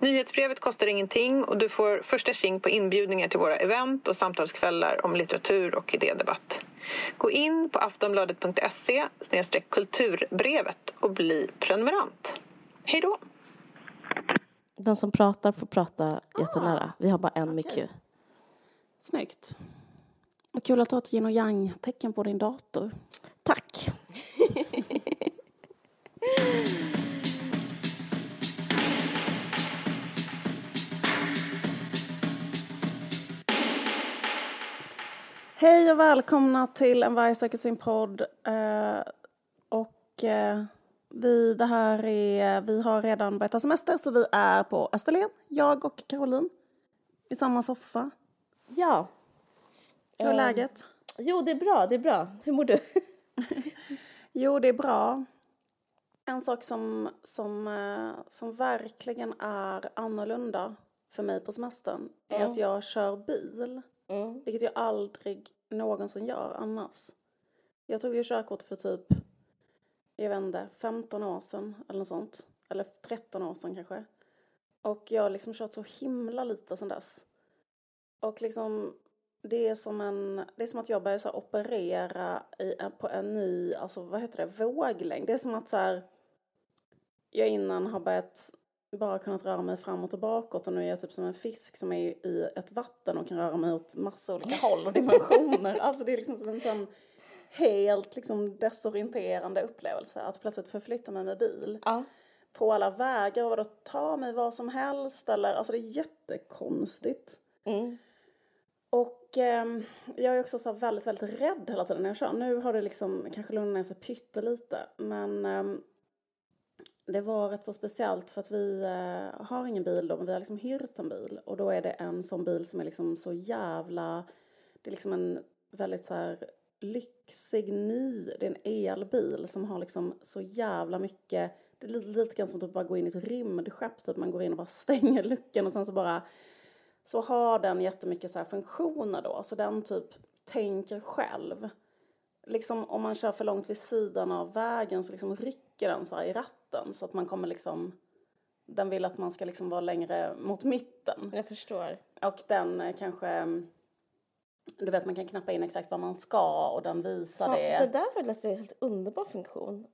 Nyhetsbrevet kostar ingenting och du får första tjing på inbjudningar till våra event och samtalskvällar om litteratur och idédebatt. Gå in på aftonbladet.se kulturbrevet och bli prenumerant. Hej då! Den som pratar får prata jättenära. Vi har bara en mick ju. Snyggt. Vad kul att du har ett yin och yang-tecken på din dator. Tack! Hej och välkomna till En varg söker sin podd. Eh, och eh, vi, det här är, vi har redan börjat ha semester så vi är på Österlen, jag och Caroline. I samma soffa. Ja. Hur är Eh, läget? Jo, det är bra, det är bra. Hur mår du? Jo, det är bra. En sak som, som, eh, som verkligen är annorlunda för mig på semestern är Mm. att jag kör bil. Mm. Vilket jag aldrig någonsin gör annars. Jag tog ju körkort för typ, jag vet inte, 15 år sedan eller något sånt. Eller 13 år sedan kanske. Och jag har liksom kört så himla lite sedan dess. Och liksom, det är som en, det är som att jag börjar så här operera i, på en ny, alltså vad heter det, våglängd. Det är som att så här, jag innan har börjat bara kunnat röra mig framåt och bakåt och nu är jag typ som en fisk som är i ett vatten och kan röra mig åt massa olika håll och dimensioner. alltså det är liksom som en sån helt liksom desorienterande upplevelse att plötsligt förflytta mig med bil Ja. på alla vägar och då ta mig var som helst eller alltså det är jättekonstigt. Mm. Och ehm, jag är också så väldigt, väldigt rädd hela tiden när jag kör. Nu har det liksom kanske lugnat ner sig pyttelite. Men ehm, det var rätt så speciellt för att vi eh, har ingen bil då, men vi har liksom hyrt en bil. Och då är det en sån bil som är liksom så jävla... Det är liksom en väldigt så här lyxig, ny... Det är en elbil som har liksom så jävla mycket... Det är lite, lite grann som att bara gå in i ett rymdskepp, typ man går in och bara stänger luckan och sen så bara så har den jättemycket så här funktioner då. Så den typ tänker själv. Liksom om man kör för långt vid sidan av vägen så liksom rycker den så här i ratten så att man kommer liksom den vill att man ska liksom vara längre mot mitten. Jag förstår. Och den eh, kanske du vet man kan knappa in exakt vad man ska och den visar Fan, det. det där var en helt underbar funktion.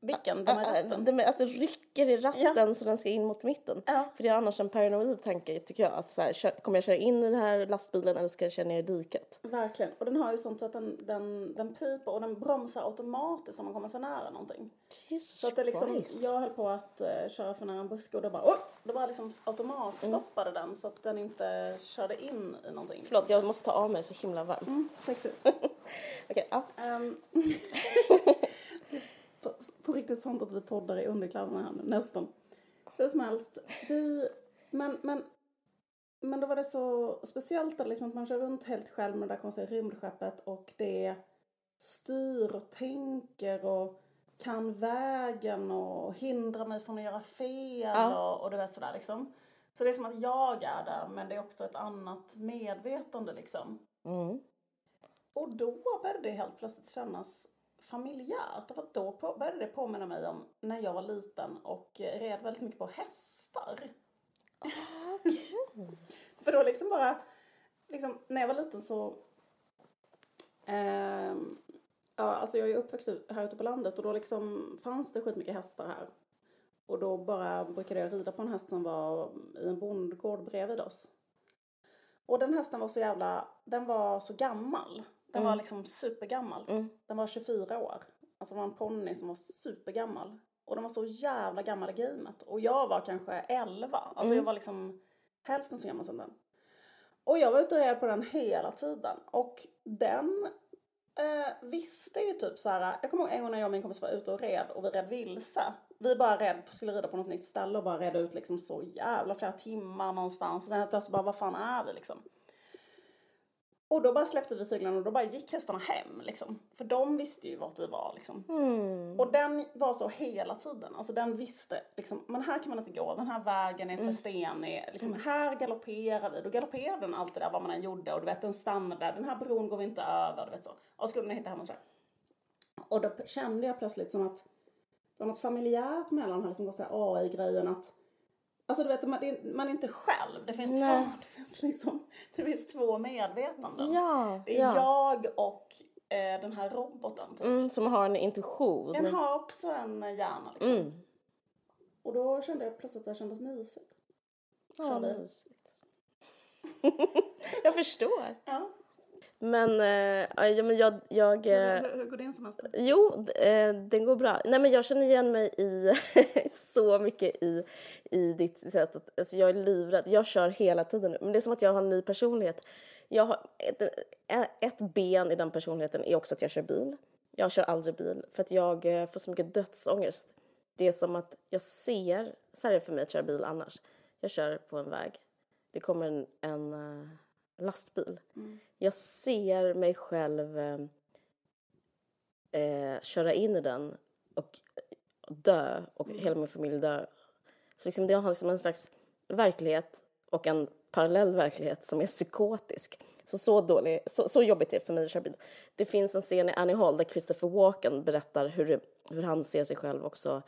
Vilken? Den här ratten? att det rycker i ratten så den ska in mot mitten. Ja. För det är annars en paranoid tanke tycker jag. Att så här, kommer jag köra in i den här lastbilen eller ska jag köra ner i diket? Verkligen. Och den har ju sånt så att den, den, den piper och den bromsar automatiskt om man kommer för nära någonting. Jesus Så att det liksom, Christ. jag höll på att uh, köra för nära en buske och då bara, oh! det bara liksom automatstoppade den så att den inte körde in i någonting. Förlåt, jag måste ta av mig så himla varmt. Mm, sexigt. Okej, ja. Ehm, på, riktigt sånt att vi poddar i underkläderna här nu, nästan. Hur som helst, vi, men, men, men då var det så speciellt att, liksom, att man kör runt helt själv med det där konstiga rymdskeppet och det styr och tänker och kan vägen och hindrar mig från att göra fel Ja. och, och du vet sådär liksom. Så det är som att jag är där men det är också ett annat medvetande liksom. Mm. Och då började det helt plötsligt kännas familjärt. För då på, började det påminna mig om när jag var liten och eh, red väldigt mycket på hästar. För då liksom bara, liksom, när jag var liten så ehm, Ja, alltså jag är uppväxt här ute på landet och då liksom fanns det skitmycket hästar här. Och då bara brukade jag rida på en häst som var i en bondgård bredvid oss. Och den hästen var så jävla, den var så gammal. Den var liksom supergammal. Mm. Den var 24 år. Alltså det var en ponny som var supergammal. Och den var så jävla gammal i gamet. Och jag var kanske 11. Alltså jag var liksom hälften så gammal som den. Och jag var ute och red på den hela tiden. Och den eh, visste ju typ så här. Jag kommer ihåg en gång när jag och min kompis var ute och red och vi red vilse. Vi bara red, skulle rida på något nytt ställe och bara red ut liksom så jävla flera timmar någonstans. Och sen helt plötsligt bara, vad fan är vi liksom? Och då bara släppte vi cyklarna och då bara gick hästarna hem liksom. För de visste ju vart vi var liksom. Mm. Och den var så hela tiden. Alltså den visste liksom, men här kan man inte gå, den här vägen är för stenig. Liksom, Här galopperar vi. Då galopperade den alltid där vad man än gjorde. Och du vet den stannade där, den här bron går vi inte över. Du vet så. Och skulle den hitta hem och sådär. Och då kände jag plötsligt som att det var något familjärt mellan här, liksom AI-grejen att Alltså du vet, man, är, man är inte själv. Det finns, två, det finns, liksom, det finns två medvetanden. Ja, Det är ja. jag och eh, den här roboten typ. Mm, som har en intuition. Den har också en hjärna liksom. Mm. Och då kände jag plötsligt att det kändes mysigt. Ja, vi. mysigt. jag förstår. Ja. Men, eh, ja, men jag... jag eh, Hur, hur går din semester? Jo, eh, den går bra. Nej, men jag känner igen mig i så mycket i, i ditt sätt att... Alltså jag är livrädd. Jag kör hela tiden nu. Men det är som att jag har en ny personlighet. Jag har ett, ä- ett ben i den personligheten är också att jag kör bil. Jag kör aldrig bil för att jag eh, får så mycket dödsångest. Det är som att jag ser... Så här är det för mig att köra bil annars. Jag kör på en väg. Det kommer en, en lastbil. Jag ser mig själv eh, eh, köra in i den och dö och hela min familj dör. Så liksom det har liksom en slags verklighet och en parallell verklighet som är psykotisk. Så, så, dålig, så, så jobbigt är det för mig att köra bil. Det finns en scen i Annie Hall där Christopher Walken berättar hur, hur han ser sig själv också,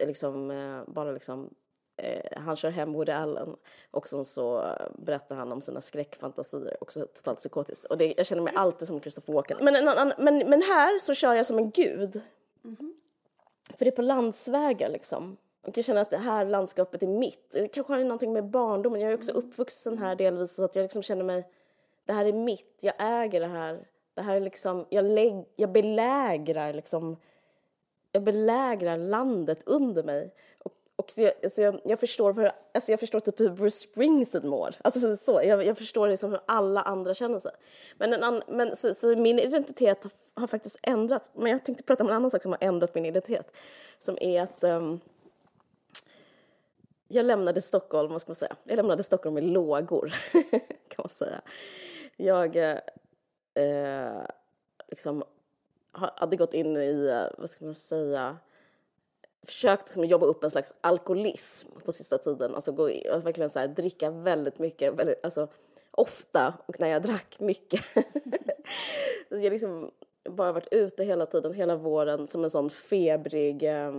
liksom, eh, bara liksom Eh, han kör hem Woody Allen och sen så eh, berättar han om sina skräckfantasier, också totalt psykotiskt. Och det, jag känner mig alltid som Christopher Walken. Men, men, men här så kör jag som en gud. För det är på landsvägar liksom. Och jag känner att det här landskapet är mitt. Det kanske har någonting med barndomen. Jag är också uppvuxen här delvis så att jag liksom känner mig, det här är mitt, jag äger det här. Det här är liksom, jag, lägg, jag belägrar liksom, jag belägrar landet under mig. Och, och så jag, alltså jag, jag förstår hur, alltså jag förstår typ hur Bruce Springsteen mår. Alltså för så, jag, jag förstår liksom hur alla andra känner sig. Men, en an, men så, så min identitet har, har faktiskt ändrats. Men jag tänkte prata om en annan sak som har ändrat min identitet. Som är att um, jag lämnade Stockholm, vad ska man säga? Jag lämnade Stockholm i lågor, kan man säga. Jag eh, eh liksom hade gått in i, eh, vad ska man säga, försökt liksom jobba upp en slags alkoholism på sista tiden. Alltså gå och verkligen så här, dricka väldigt mycket, väldigt, alltså ofta och när jag drack mycket. så alltså jag liksom bara varit ute hela tiden, hela våren som en sån febrig eh,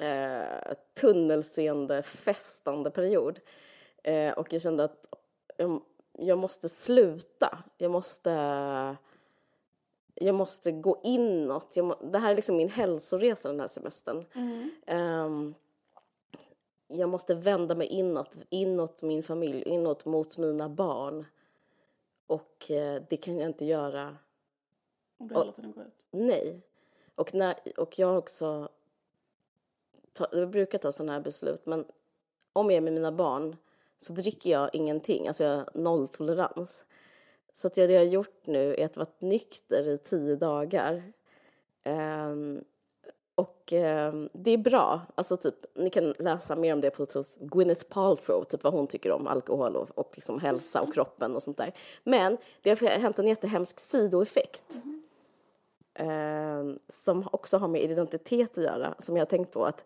eh, tunnelseende, festande period. Eh, och jag kände att jag, jag måste sluta. Jag måste, jag måste gå inåt. Må, det här är liksom min hälsoresa den här semestern. Ehm, jag måste vända mig inåt, inåt min familj, inåt mot mina barn. Och eh, det kan jag inte göra Om du hela tiden går ut. Nej. Och, när, och jag har också... Ta, jag brukar ta sådana här beslut, men om jag är med mina barn så dricker jag ingenting. Alltså jag har nolltolerans. Så att det jag har gjort nu är att vara nykter i tio dagar. Ehm, och ehm, det är bra. Alltså typ, ni kan läsa mer om det på hos Gwyneth Paltrow, typ vad hon tycker om alkohol och, och liksom hälsa och kroppen och sånt där. Men det har hänt en jättehemsk sidoeffekt eh, som också har med identitet att göra, som jag har tänkt på att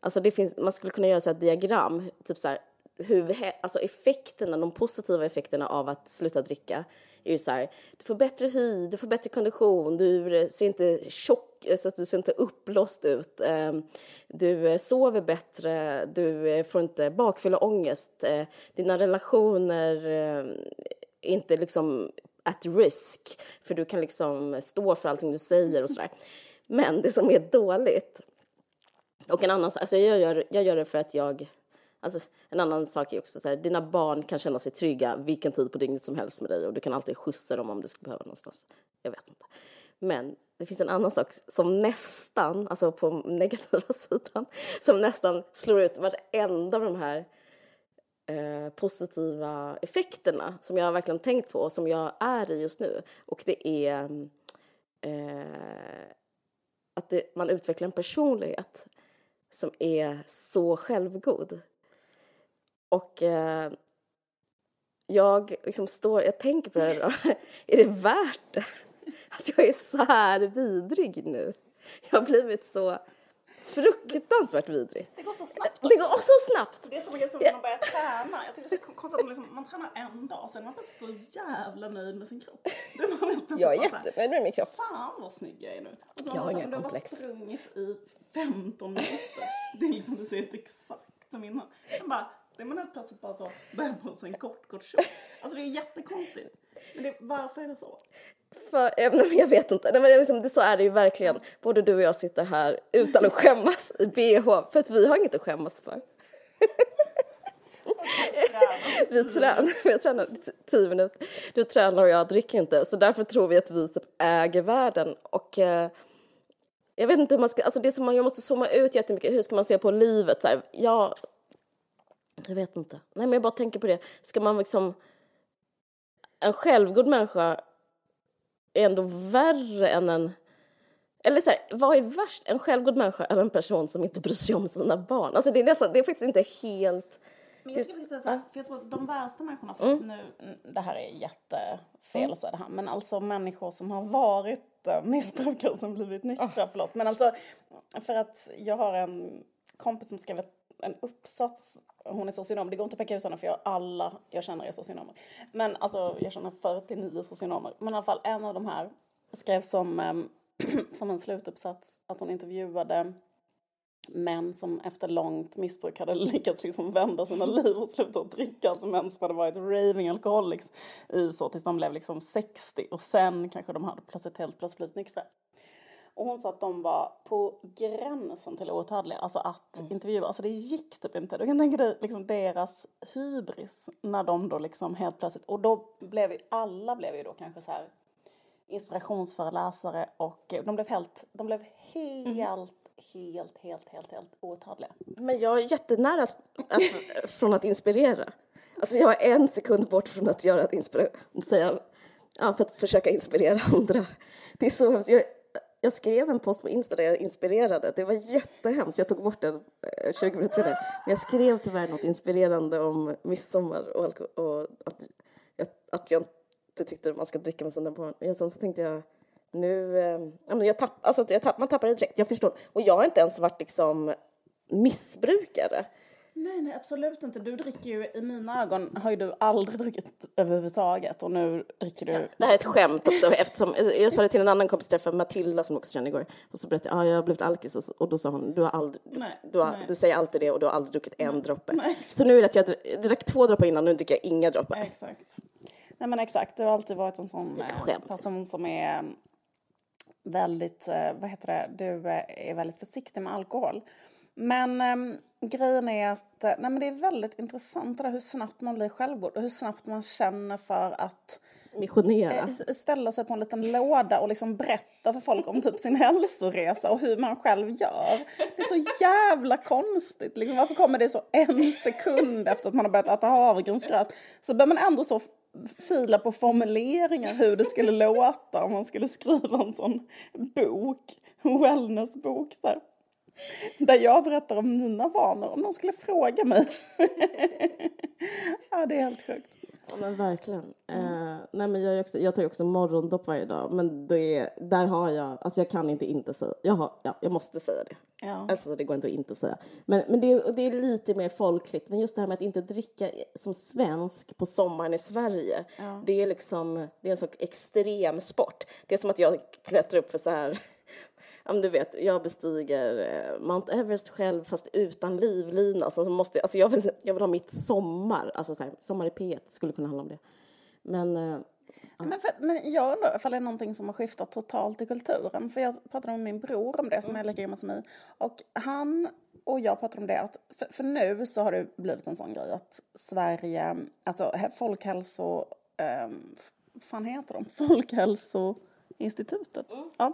alltså det finns, man skulle kunna göra så ett diagram, typ så här, hur, alltså effekterna, de positiva effekterna av att sluta dricka är ju så här, du får bättre hy, du får bättre kondition, du eh, ser inte tjock, eh, så att du ser inte uppblåst ut, ehm, du eh, sover bättre, du får inte bakfylleångest, ångest, dina relationer är inte liksom at risk, för du kan liksom stå för allting du säger och sådär. Men det som är dåligt, och en annan sak, alltså jag gör, jag gör det för att jag, alltså en annan sak är också så här, dina barn kan känna sig trygga vilken tid på dygnet som helst med dig och du kan alltid skjutsa dem om du skulle behöva någonstans. Jag vet inte. Men det finns en annan sak som nästan, alltså på negativa sidan, som nästan slår ut varenda av de här eh, positiva effekterna som jag har verkligen tänkt på och som jag är i just nu. Och det är eh, att det, man utvecklar en personlighet som är så självgod. Och eh, jag liksom står, jag tänker på det här. Är det värt det? Att jag är så här vidrig nu? Jag har blivit så fruktansvärt vidrig. Det går så snabbt. Det går så snabbt! Det är som när man börjar träna. Jag tycker det är så konstigt att man, liksom, man tränar en dag, sen är man plötsligt så jävla nöjd med sin kropp. Jag är jättenöjd med min kropp. Fan vad snygg jag är nu. Och så Jag har man så här, inga Du har komplex. sprungit i 15 minuter. Det är liksom, du ser ut exakt som innan. Man bara, det är man helt plötsligt bara så, börjar på sig en kort, kort kjol. Alltså det är jättekonstigt. Men det, varför är det så? För, eh, nej, men jag vet inte. Nej, men det är liksom, det, så är det ju verkligen. Både du och jag sitter här utan att skämmas i bh. För att vi har inget att skämmas för. Vi tränar, vi tränar tio minuter. Du tränar och jag dricker inte. Så därför tror vi att vi typ äger världen. Och eh, jag vet inte hur man ska, alltså det som man, jag måste zooma ut jättemycket. Hur ska man se på livet? Så här, jag, jag vet inte. Nej men jag bara tänker på det. Ska man liksom, en självgod människa är ändå värre än en eller så här, vad är värst? En självgod människa eller en person som inte bryr sig om sina barn? Alltså det är, nästan, det är faktiskt inte helt... Men jag skulle säga så här, för jag tror att de värsta människorna, för Mm. nu, mm, det här är jättefel att säga det här, men alltså människor som har varit äh, missbrukare som blivit nyktra, Ah. förlåt. Men alltså, för att jag har en kompis som skrev ett, en uppsats, hon är socionom, det går inte att peka ut henne för jag, alla jag känner är socionomer. Men alltså, jag känner 49 socionomer, men i alla fall en av de här skrev som, ehm, som en slutuppsats att hon intervjuade män som efter långt missbruk hade lyckats liksom vända sina liv och sluta att dricka. Alltså män som hade varit raving alcoholics i så tills de blev liksom 60 och sen kanske de hade plötsligt helt plötsligt blivit nyktra. Och hon sa att de var på gränsen till outhärdliga, alltså att intervjua. Alltså det gick typ inte. Du kan tänka dig liksom deras hybris när de då liksom helt plötsligt, och då blev ju, alla blev ju då kanske så här inspirationsföreläsare och de blev helt, de blev helt, helt, helt, helt, helt outhärdliga. Men jag är jättenära att, att, från att inspirera. Alltså jag är en sekund bort från att göra ett inspiration, säga, ja, för att försöka inspirera andra. Det är så hemskt. Jag, jag skrev en post på Insta där jag inspirerade. Det var jättehemskt. Jag tog bort den eh, 20 minuter senare. Men jag skrev tyvärr något inspirerande om midsommar och, alko- och att, jag, att jag inte tyckte man ska dricka med sina barn. Men sen så tänkte jag nu, eh, jag tapp, alltså jag tapp, man tappar det direkt. Jag förstår. Och jag har inte ens varit liksom missbrukare. Nej, nej, absolut inte. Du dricker ju, i mina ögon har ju du aldrig druckit överhuvudtaget och nu dricker du. Det här är ett skämt också eftersom jag sa det till en annan kompis träffade Matilda som också kände igår och så berättade jag, ah, jag har blivit alkis och, och då sa hon, du har aldrig, Nej, du, har, du säger alltid det och du har aldrig druckit en droppe. nej. Så nu är det att jag dr- drack två droppar innan, nu dricker jag inga droppar. Exakt. Nej men exakt, du har alltid varit en sån eh, person som är mm, väldigt, eh, vad heter det, du eh, är väldigt försiktig med alkohol. Men ehm, grejen är att, eh, nej men det är väldigt intressant det där hur snabbt man blir självgod och hur snabbt man känner för att Missionera. eh, ställa sig på en liten låda och liksom berätta för folk om typ sin hälsoresa och hur man själv gör. Det är så jävla konstigt. Liksom, varför kommer det så en sekund efter att man har börjat äta havregrynsgröt så börjar man ändå så fila på formuleringar hur det skulle låta om man skulle skriva en sån bok, wellnessbok där. Där jag berättar om mina vanor, om någon skulle fråga mig. ja, det är helt sjukt. Ja, men verkligen. Eh, nej, men jag, också, jag tar ju också morgondopp varje dag, men det, är- där har jag, alltså jag kan inte inte säga, jag, har, ja, jag måste säga det. Ja. Alltså det går inte att inte säga. Men, men det, är- det är lite mer folkligt, men just det här med att inte dricka som svensk på sommaren i Sverige, det är liksom, det är en sån extrem sport. Det är som att jag klättrar upp för så här Ja, men du vet, jag bestiger eh, Mount Everest själv fast utan livlina. Så så måste, jag- alltså jag, vill, jag vill ha mitt sommar, alltså så här, sommar i P1 skulle kunna handla om det. Men eh, Men, för, men jag undrar ifall det är någonting som har skiftat totalt i kulturen. För jag pratade med min bror om det som är lika gammal som mig. Och han och jag pratade om det att, för, för nu så har det blivit en sån grej att Sverige, alltså folkhälso, um, fan heter de? Folkhälsoinstitutet. Ja.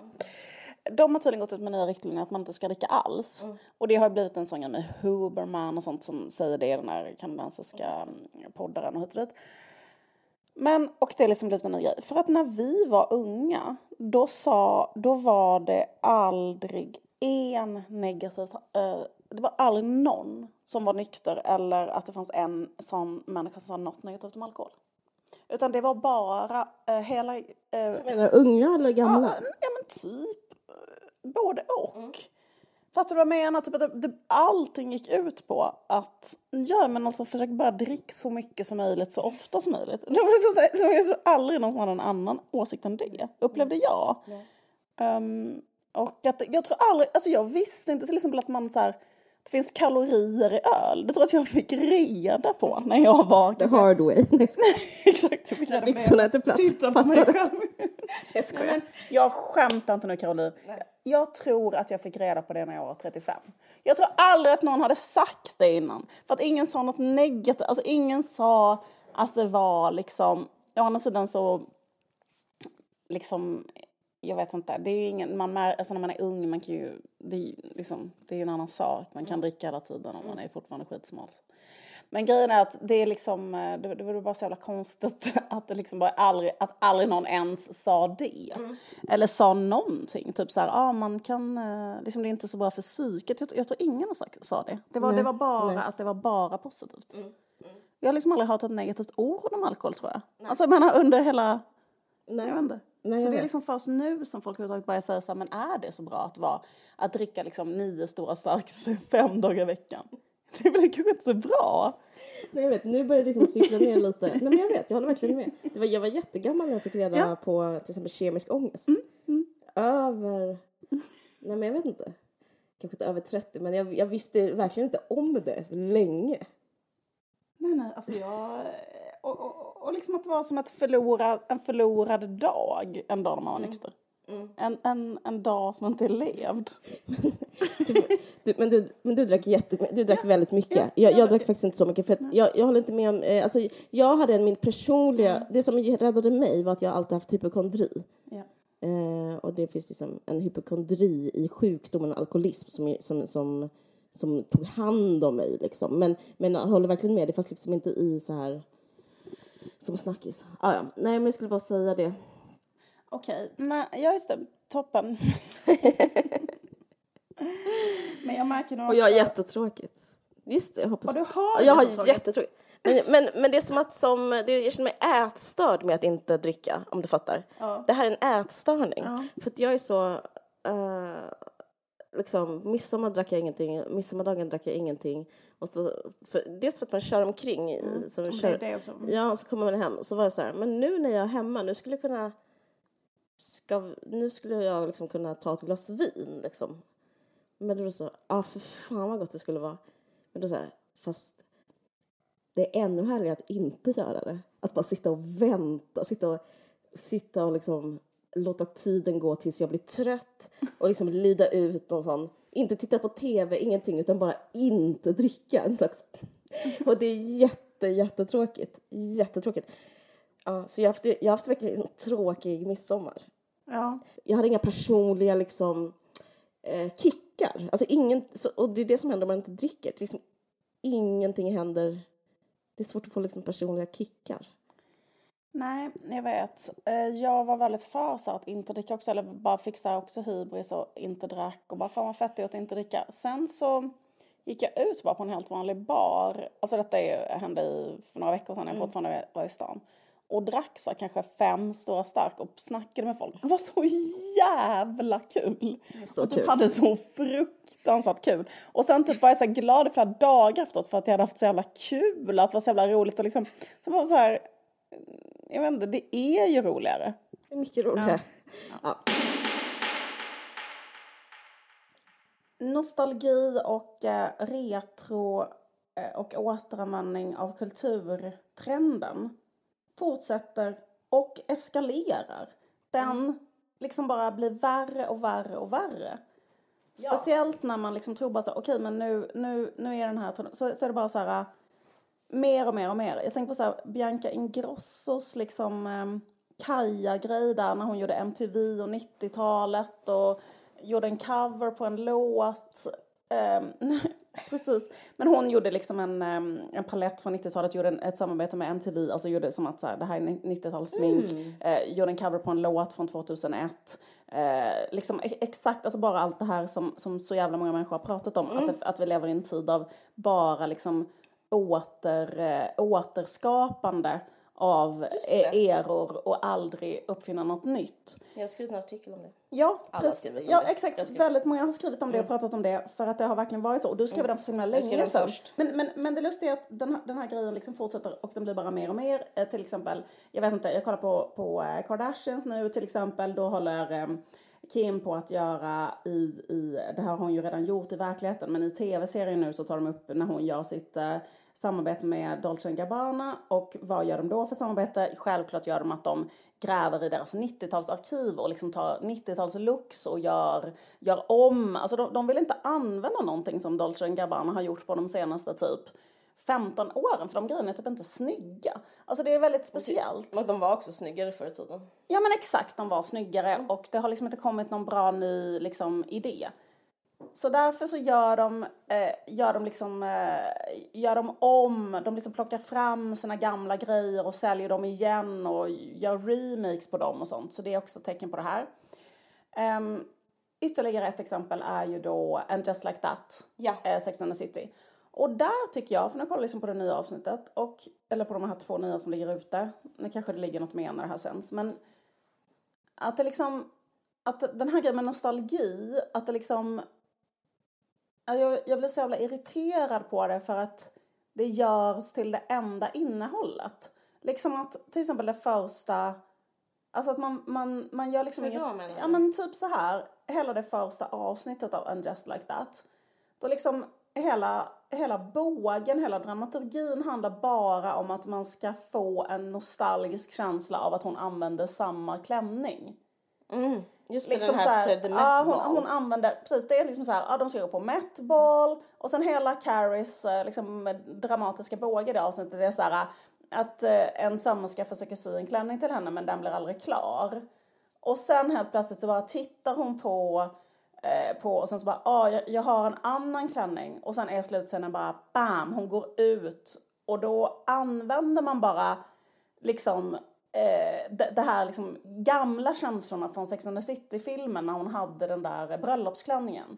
De har tydligen gått ut med nya riktlinjer att man inte ska dricka alls. Och det har blivit en sån grej med Huberman och sånt som säger det i den här kanadensiska mm, poddaren och hit och dit. Men, och det är liksom blivit en ny grej. För att när vi var unga, då, sa, då var det aldrig en negativ... eh, det var aldrig någon som var nykter eller att det fanns en sån människa som sa något negativt om alkohol. Utan det var bara eh, hela... Eh, Jag menar unga eller gamla? Ja, ja men typ både och. Fattar du vad jag menar? Typ att det, allting gick ut på att ja, men alltså, försök bara dricka så mycket som möjligt så ofta som möjligt. Det var, aldrig någon som hade en annan åsikt än det, upplevde jag. Um, och att, jag tror aldrig, alltså jag visste inte till exempel att man så här, det finns kalorier i öl. Det tror jag att jag fick reda på när jag var... The hard way. Exakt. Jag fick reda Byxorna till plats. Titta på mig själv. Jag skojar. Men jag skämtar inte nu Caroline. Jag tror att jag fick reda på det när jag var 35. Jag tror aldrig att någon hade sagt det innan. För att ingen sa något negativt. Alltså ingen sa att det var liksom... Å andra sidan så... Liksom... Jag vet inte. Det är ingen, man mär, alltså när man är ung, man kan ju, det, är, liksom, det är en annan sak. Man kan dricka hela tiden och man är fortfarande skitsmal. Men grejen är att det är liksom, eh, det, det var bara så jävla konstigt att det liksom bara aldrig, att aldrig någon ens sa det. Mm. Eller sa någonting, typ så här, ah, man kan, eh, liksom det är inte så bra för psyket. Jag, jag tror ingen har sagt, sa det. Det var, det var bara Nej. att det var bara positivt. Mm. Mm. Jag har liksom aldrig hört ett negativt ord om alkohol tror jag. Nej. Alltså jag menar under hela, Nej. jag vet inte. Nej, så det är liksom först nu som folk överhuvudtaget börjar säga så här, men är det så bra att vara, att dricka liksom nio stora starks fem dagar i veckan? Det väl kanske inte så bra? Nej jag vet, nu börjar det liksom sippra ner lite. Nej men jag vet, jag håller verkligen med. Det var, jag var jättegammal när jag fick reda ja. på till exempel kemisk ångest. Mm, mm. Över, nej men jag vet inte. Kanske inte över 30 men jag, jag visste verkligen inte om det länge. Nej nej, alltså jag, och, och, och liksom att det var som ett förlorad, en förlorad dag en dag när man var mm. nykter. Mm. En, en, en dag som inte är levd. du, du, men, du, men du drack, jätte, du drack ja. väldigt mycket. Jag, jag drack faktiskt inte så mycket. För jag, jag håller inte med om... Eh, alltså, jag hade en, min personliga... Mm. Det som räddade mig var att jag alltid haft hypokondri. Ja. Eh, och det finns liksom en hypokondri i sjukdomen alkoholism som, som, som, som tog hand om mig. Liksom. Men, men jag håller verkligen med. Det fanns liksom inte i så här... Som snackis. Ah, ja. Nej, men jag skulle bara säga det. Okej, men ja just det, toppen. men jag märker nog Och jag har jättetråkigt. Just det, jag hoppas. Och du har Jag har jättetråkigt. Men, men, men det är som att som, det, jag känner mig ätstörd med att inte dricka, om du fattar. Ja. Det här är en ätstörning. Ja. För att jag är så, uh, liksom, midsommar drack jag ingenting, midsommardagen drack jag ingenting. Och så, för, dels för att man kör omkring. Mm. Så kör, det också. Ja, och så kommer man hem. Så var det så här, men nu när jag är hemma, nu skulle jag kunna ska, nu skulle jag liksom kunna ta ett glas vin liksom. Men då så, ja ah, för fan vad gott det skulle vara. Men då så här, fast det är ännu härligare att inte göra det. Att bara sitta och vänta, sitta och, sitta och liksom låta tiden gå tills jag blir trött och liksom lida ut någon sån, inte titta på tv, ingenting, utan bara inte dricka en slags... Och det är jätte, jättetråkigt. Jättetråkigt. Ja, så jag har haft, jag har haft verkligen en tråkig midsommar. Ja. Jag hade inga personliga liksom, eh, kickar. Alltså ingen, så, och det är det som händer om man inte dricker. Det liksom, ingenting händer. Det är svårt att få liksom, personliga kickar. Nej, jag vet. Eh, jag var väldigt för så att inte dricka också, eller bara fixa också hybris och inte drack och bara fan vad fett det är att inte dricka. Sen så gick jag ut bara på en helt vanlig bar, alltså detta hände i, för några veckor sedan jag mm. fortfarande var i stan och drack så kanske fem stora stark och snackade med folk. Det var så jävla kul! Så och typ kul. hade så fruktansvärt kul. Och sen typ var jag så glad i flera dagar efteråt för att jag hade haft så jävla kul, att det var så jävla roligt och liksom, så var så här, jag vet inte, det är ju roligare. Det är mycket roligare. Ja. ja. Nostalgi och eh, retro eh, och återanvändning av kulturtrenden fortsätter och eskalerar. Den mm. liksom bara blir värre och värre och värre. Ja. Speciellt när man liksom tror bara så okej okay, men nu, nu, nu är den här, så, så är det bara så här äh, mer och mer och mer. Jag tänker på så här, Bianca Ingrossos liksom um, Kaja-grej där när hon gjorde MTV och 90-talet och gjorde en cover på en låt. Um, Precis. Men hon gjorde liksom en, en palett från 90-talet, gjorde ett samarbete med MTV, alltså gjorde som att så här, det här är 90-talssmink, mm. eh, gjorde en cover på en låt från 2001. Eh, liksom exakt, alltså bara allt det här som, som så jävla många människor har pratat om, mm. att, det, att vi lever i en tid av bara liksom åter, eh, återskapande av e- eror och aldrig uppfinna något nytt. Jag har skrivit en artikel om det. Ja, Alla skrivit om ja det. Exakt. Väldigt många har skrivit om det och pratat om det för att det har verkligen varit så. Och du skrev den för så himla länge sedan. först. Men, men, men det lustiga är att den, här- den här grejen liksom fortsätter och den blir bara mer och mer. Eh, till exempel, jag vet inte, jag kollar på, på eh, Kardashians nu till exempel. Då håller eh, Kim på att göra i, i, det här har hon ju redan gjort i verkligheten, men i tv-serien nu så tar de upp när hon gör sitt eh, samarbete med Dolce Gabbana och vad gör de då för samarbete? Självklart gör de att de gräver i deras 90-talsarkiv och liksom tar 90-talslooks och gör, gör om, alltså de, de vill inte använda någonting som Dolce Gabbana har gjort på de senaste typ 15 åren för de grejerna är typ inte snygga. Alltså det är väldigt speciellt. Men de var också snyggare förr i tiden. Ja men exakt, de var snyggare och det har liksom inte kommit någon bra ny liksom, idé. Så därför så gör de, eh, gör de liksom, eh, gör de om, de liksom plockar fram sina gamla grejer och säljer dem igen och gör remakes på dem och sånt. Så det är också ett tecken på det här. Um, ytterligare ett exempel är ju då And Just Like That, Ja. eh, Sex and the City. Och där tycker jag, för nu kollar jag liksom på det nya avsnittet, och, eller på de här två nya som ligger ute. Nu kanske det ligger något mer när det här sänds, men att det liksom, att den här grejen med nostalgi, att det liksom, jag, jag blir så jävla irriterad på det för att det görs till det enda innehållet. Liksom att till exempel det första, alltså att man, man, man gör liksom inget, ja men typ så här, hela det första avsnittet av And Just Like That. Då liksom hela, hela bågen, hela dramaturgin handlar bara om att man ska få en nostalgisk känsla av att hon använder samma klänning. Mm. Just det, Liksom den så här, här, The ja, hon, hon använder, precis det är liksom så här, ja, de ska gå på Met Ball och sen hela Carries eh, liksom, dramatiska båge i det avsnittet det är så här att eh, en sömmerska försöker sy en klänning till henne men den blir aldrig klar. Och sen helt plötsligt så bara tittar hon på, eh, på och sen så bara, ah, jag, jag har en annan klänning och sen är slutscenen bara bam, hon går ut och då använder man bara liksom eh, det, det här liksom gamla känslorna från Sex and the City-filmen när hon hade den där bröllopsklänningen.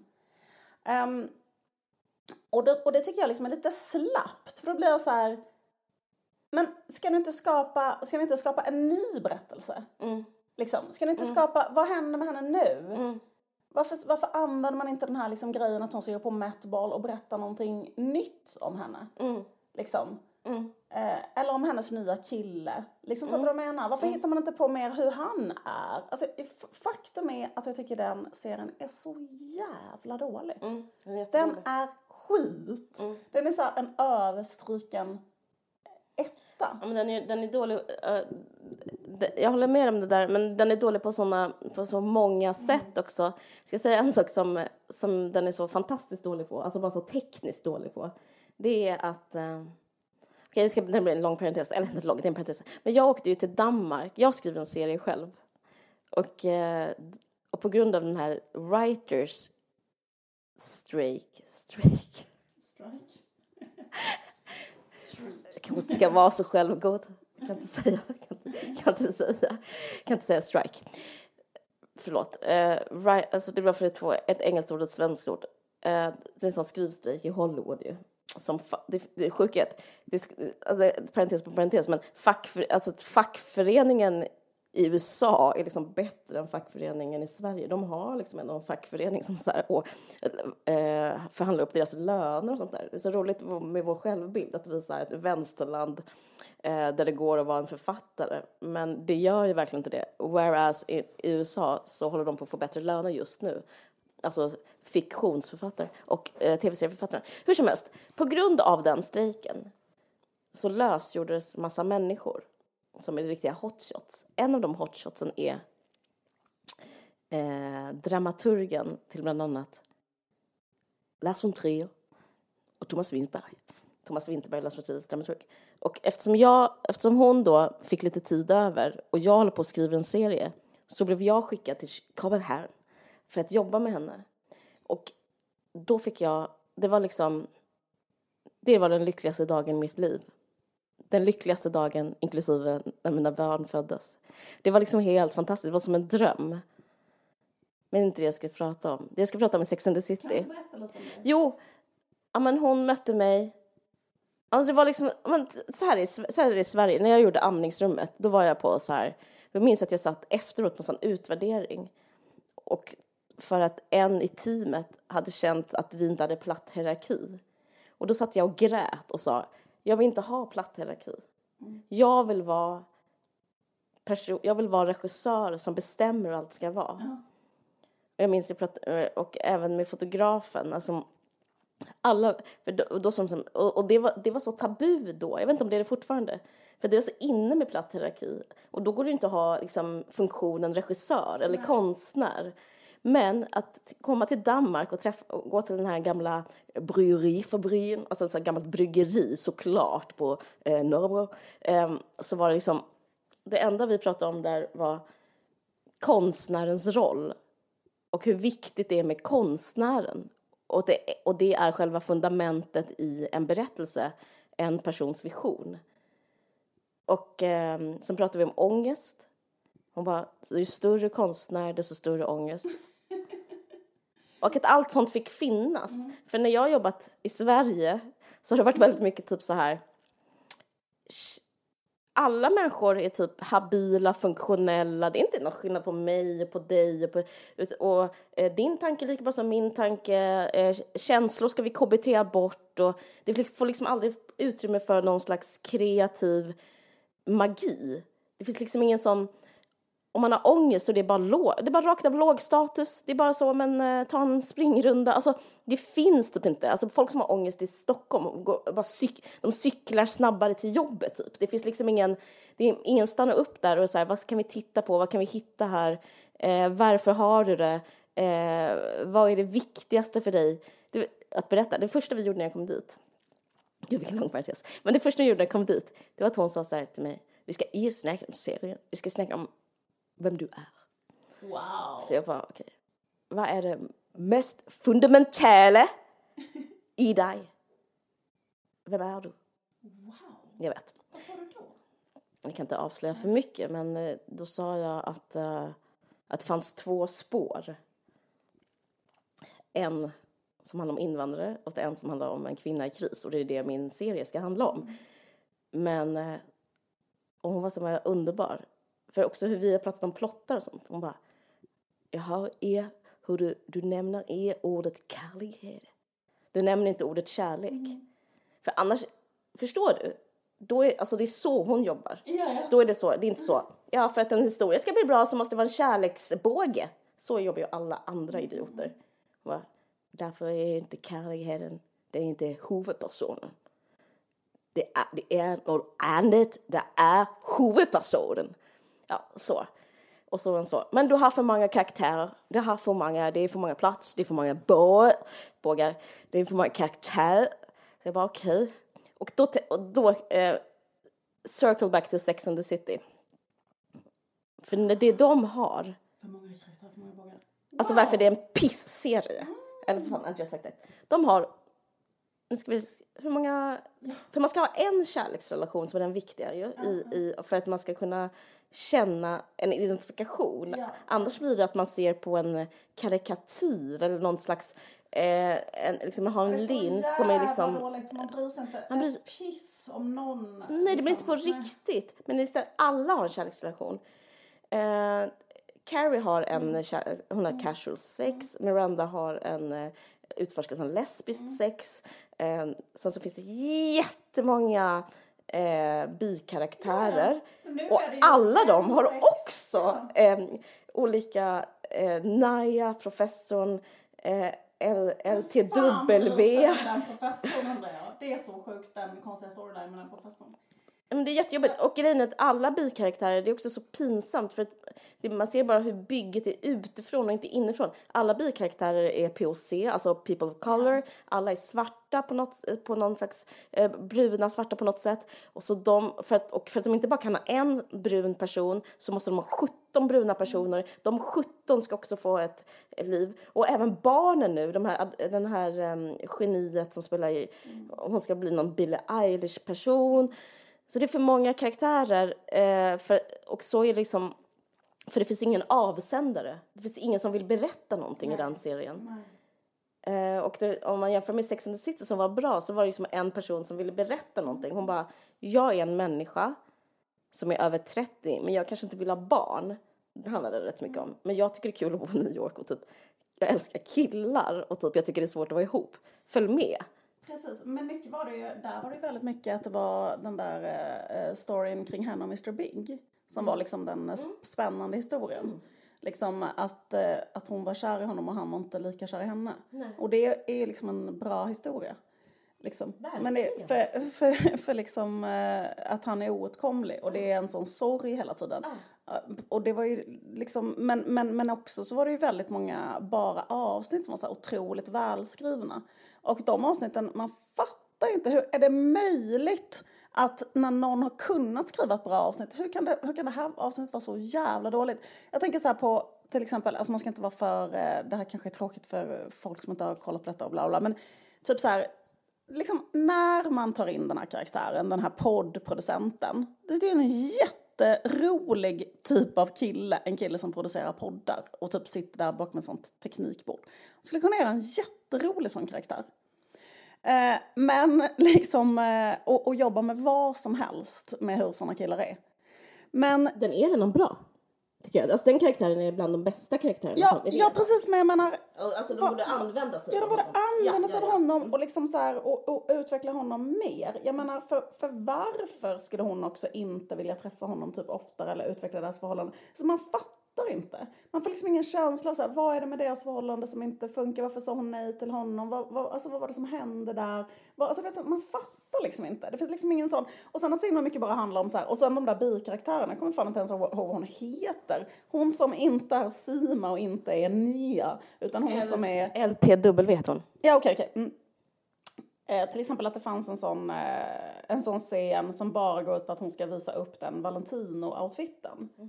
Ehm, och, det, och det tycker jag liksom är lite slappt för då blir jag så här men ska ni inte skapa, ska ni inte skapa en ny berättelse? Mm. Liksom, ska ni inte skapa, vad händer med henne nu? Mm. Varför, varför använder man inte den här liksom grejen att hon ska gå på Met Ball och berätta någonting nytt om henne? Mm. Liksom. Mm. Eh, eller om hennes nya kille. Liksom, Fattar du vad jag menar? Varför hittar man inte på mer hur han är? Alltså, faktum är att jag tycker den serien är så jävla dålig. Mm. Den är skit. Mm. Den är så här en överstruken etta. Ja, men den, är, den är dålig. eh, jag håller med om det där, men den är dålig på, såna, på så många sätt också. Ska jag säga en sak som, som den är så fantastiskt dålig på, alltså bara så tekniskt dålig på. Det är att... eh, Okej, det ska en lång parentes, eller inte lång, det är en parentes. Men jag åkte ju till Danmark, jag skriver en serie själv. Och, eh, och på grund av den här writers strike, strike, Strike. Jag kanske inte ska vara så självgod. Kan inte säga, kan, kan inte säga, kan inte säga strike. Förlåt. Uh, right, alltså det var för det två, ett engelskt ord och ett svenskt ord. Eh, det är en sån skrivstrejk i Hollywood ju. Som det, det är sjukhet. Det, är alltså, parentes på parentes, men fackför, alltså, fackföreningen i USA är liksom bättre än fackföreningen i Sverige. De har liksom en fackförening som så här, och, eh, förhandlar upp deras löner och sånt där. Det är så roligt med vår självbild att vi är ett vänsterland eh, där det går att vara en författare. Men det gör ju verkligen inte det. Whereas i, i USA så håller de på att få bättre löner just nu. Alltså fiktionsförfattare och eh, tv-serieförfattare. Hur som helst, på grund av den strejken så lösgjordes massa människor som är riktiga hotshots. En av de hotshotsen är eh, dramaturgen till bland annat Lars von Trier och Thomas Winterberg. Thomas Winterberg, Lars von Triers dramaturg. Och eftersom, jag, eftersom hon då fick lite tid över och jag håller på att skriva en serie så blev jag skickad till Kabelherrn för att jobba med henne. Och då fick jag, det var liksom, det var den lyckligaste dagen i mitt liv den lyckligaste dagen, inklusive när mina barn föddes. Det var liksom helt fantastiskt, det var som en dröm. Men inte det jag ska prata om. Det jag ska prata om är Sex and the City. Berätta lite om det. Jo, ja, men hon mötte mig. Alltså det var liksom, men så, här är, så här är det i Sverige, när jag gjorde amningsrummet, då var jag på så här, jag minns att jag satt efteråt på en sån utvärdering. Och för att en i teamet hade känt att vi inte hade platt hierarki. Och då satt jag och grät och sa, jag vill inte ha platt hierarki. Jag vill vara person, jag vill vara regissör som bestämmer hur allt ska vara. Ja. Jag minns, och även med fotografen, alltså alla, för då, då som, och, och det, var, det var så tabu då, jag vet inte om det är det fortfarande, för det var så inne med platt hierarki. Och då går det inte att ha liksom, funktionen regissör eller konstnär. Men att komma till Danmark och, träffa, och gå till den här gamla bryggerifabriken, alltså ett gammalt bryggeri såklart på eh, Norrbro, eh, så var det liksom, det enda vi pratade om där var konstnärens roll och hur viktigt det är med konstnären. Och det, och det är själva fundamentet i en berättelse, en persons vision. Och eh, sen pratade vi om ångest. Hon bara, ju större konstnär, desto större ångest. Och att allt sånt fick finnas. För när jag har jobbat i Sverige så har det varit väldigt mycket typ så här alla människor är typ habila, funktionella. Det är inte någon skillnad på mig och på dig. Och, på, och eh, din tanke är lika bra som min tanke. Eh, känslor ska vi KBT bort. Och det får liksom aldrig utrymme för någon slags kreativ magi. Det finns liksom ingen sån... Om man har ångest och det är bara, låg, det är bara rakt av låg status. Det är bara så, men eh, ta en springrunda. Alltså, det finns typ inte. Alltså, folk som har ångest i Stockholm, går, bara cyk, de cyklar snabbare till jobbet. Typ. Det finns liksom ingen, det är, ingen stannar upp där och säger vad kan vi titta på, vad kan vi hitta här, eh, varför har du det, eh, vad är det viktigaste för dig det, att berätta. Det första vi gjorde när jag kom dit, gud vilken lång parentes, men det första jag gjorde när jag kom dit, det var att hon sa så här till mig, vi ska inte snacka om serien, vi ska snacka om vem du är. Wow. Så jag bara, okej, okay. vad är det mest fundamentala i dig? Vem är du? Wow. Jag vet. Vad sa du då? Jag kan inte avslöja för mycket, men eh, då sa jag att, uh, att det fanns två spår. En som handlar om invandrare och en som handlar om en kvinna i kris. Och det är det min serie ska handla om. Mm. Men uh, och hon var så underbar. För också hur vi har pratat om plottar och sånt. Hon bara, jag hör er, hur du, du nämner er ordet kärlighet. Du nämner inte ordet kärlek. Mm. För annars, förstår du? Då är, alltså det är så hon jobbar. Yeah. Då är det så, det är inte så, ja för att en historia ska bli bra så måste det vara en kärleksbåge. Så jobbar ju alla andra idioter. Va? Därför är inte kärleken, det är inte huvudpersonen. Det är, det är något annat, det är huvudpersonen. Ja, så. Och så och så. Men du har för många karaktärer. Du har för många, det är för många plats, det är för många bågar, det är för många karaktärer. Så jag bara okej. Okay. Och då, och då eh, circle back to Sex and the City. För när det de har. För många karaktärer, för många bågar. Wow. Alltså varför det är en piss-serie. Mm. Eller fan, har sagt det. De har nu ska vi, hur många, för man ska ha en kärleksrelation som är den viktiga ju, i, i, för att man ska kunna känna en identifikation. Ja. Annars blir det att man ser på en karikatyr eller någon slags Eh, en, liksom, man har en lins som är liksom... Dåligt. Man bryr sig inte man bryr sig... piss om någon. Nej, liksom. det blir inte på nej. riktigt. Men istället, alla har en kärleksrelation. Eh, Carrie har en, mm. kär, hon har casual sex. Mm. Miranda har en eh, utforskar som lesbiskt mm. sex. Eh, sen så finns det jättemånga eh, bikaraktärer. Ja, och alla de har sex. också ja. eh, olika eh, Naya, professorn, eh, LTW. Det är så sjukt den konstiga storylinen med den professorn. Men det är jättejobbigt. Och grejen är att alla bikaraktärer, det är också så pinsamt för att man ser bara hur bygget är utifrån och inte inifrån. Alla bikaraktärer är POC, alltså people of color. Alla är svarta på något, på någon slags, eh, bruna svarta på något sätt. Och, så de, för att, och för att de inte bara kan ha en brun person så måste de ha 17 bruna personer. De 17 ska också få ett, ett liv. Och även barnen nu, de här, den här um, geniet som spelar i, hon ska bli någon Billie Eilish person. Så det är för många karaktärer eh, för, och så är liksom för det finns ingen avsändare. Det finns ingen som vill berätta någonting Nej. i den serien. Eh, och det, om man jämför med Sex and the City som var bra så var det liksom en person som ville berätta någonting. Hon bara, jag är en människa som är över 30 men jag kanske inte vill ha barn. Det handlade det rätt mycket om. Men jag tycker det är kul att bo i New York och typ jag älskar killar och typ jag tycker det är svårt att vara ihop. Följ med. Precis, men mycket var det ju, där var det väldigt mycket att det var den där eh, storyn kring henne och Mr Big. Som var liksom den eh, spännande historien. Liksom att, eh, att hon var kär i honom och han var inte lika kär i henne. Och det är ju liksom en bra historia. Liksom. Men det, för, för, för liksom eh, att han är oåtkomlig och det är en sån sorg hela tiden. Eh, Och det var ju liksom, men, men, men också så var det ju väldigt många bara avsnitt som var så här otroligt välskrivna. Och de avsnitten, man fattar inte hur, är det möjligt att när någon har kunnat skriva ett bra avsnitt, hur kan det, hur kan det här avsnittet vara så jävla dåligt? Jag tänker så här på, till exempel, alltså man ska inte vara för, eh, det här kanske är tråkigt för folk som inte har kollat på detta och bla bla, men typ så här, liksom när man tar in den här karaktären, den här poddproducenten, det är en jätterolig typ av kille, en kille som producerar poddar och typ sitter där bakom ett sånt teknikbord. Skulle kunna göra en jätterolig sån karaktär. Eh, men liksom, eh, och, och jobba med vad som helst med hur såna killar är. Men Den är redan bra. Tycker jag. Alltså den karaktären är bland de bästa karaktärerna ja, som är ja precis, men jag menar, Alltså de borde använda sig Ja, de av borde honom. använda Ja, sig ja, av ja. honom och liksom så här, och, och utveckla honom mer. Jag menar, för, för varför skulle hon också inte vilja träffa honom typ oftare eller utveckla deras förhållande? Så man fattar inte. Man får liksom ingen känsla av så här, vad är det med deras förhållande som inte funkar? Varför sa hon nej till honom? Vad, vad, alltså, vad var det som hände där? Vad, alltså, vet man fattar liksom inte. Det finns liksom ingen sån. Och sen att så himla mycket bara handlar om så här, och sen de där bikaraktärerna, jag kommer fan inte ens ihåg vad hon heter. Hon som inte är Sima och inte är Nia, utan hon som är LTW heter hon. Ja, okej, okej. Mm. Eh, till exempel att det fanns en sån, eh, en sån scen som bara går ut på att hon ska visa upp den Valentino-outfiten. Eh,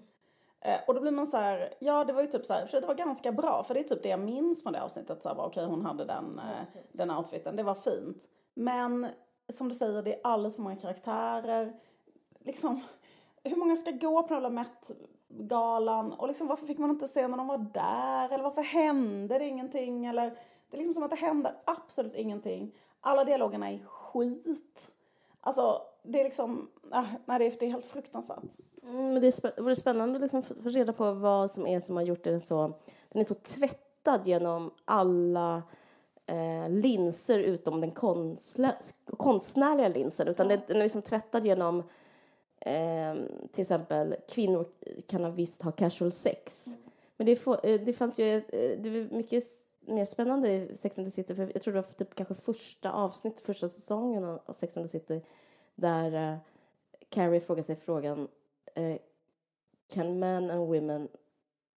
och då blir man så här, ja det var ju typ så här, för det var ganska bra, för det är typ det jag minns från det avsnittet, så här, okej hon hade den, eh, den outfiten, det var fint. Men som du säger, det är alldeles för många karaktärer. Liksom, hur många ska gå på den jävla Met-galan? Och liksom, varför fick man inte se när de var där? Eller varför hände det ingenting? Eller, det är liksom som att det händer absolut ingenting. Alla dialogerna är skit. Alltså, det är liksom, äh, nej, det är, helt fruktansvärt. Mm, men det, är vore spännande att liksom få få reda på vad som är som har gjort den så... Den är så tvättad genom alla eh, linser utom den konstnär, konstnärliga linsen. Utan den, den är liksom tvättad genom eh, till exempel kvinnor kan visst ha casual sex. Men det, får, eh, det fanns ju eh, det mycket mer spännande i Sex and the City. För jag tror det var typ kanske första avsnittet, första säsongen av Sex and the City där uh, Carrie frågar sig frågan uh, Can men and women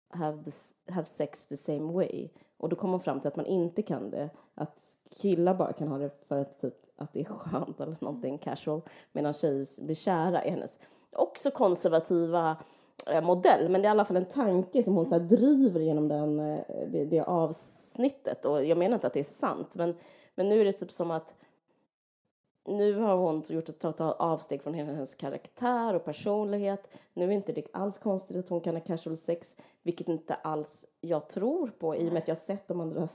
have, this, have sex the same way? Och då kom hon fram till att man inte kan det. Att killar bara kan ha det för att, typ, att det är skönt eller någonting casual. Medan tjejer blir kära i hennes också konservativa modell. Men det är i alla fall en tanke som hon så driver genom den, eh, det, det avsnittet. Och jag menar inte att det är sant. Men, men nu är det typ som att nu har hon gjort ett totalt avsteg från hela hennes karaktär och personlighet. Nu är inte det alls konstigt att hon kan ha casual sex, vilket inte alls jag tror på i och med att jag sett de andra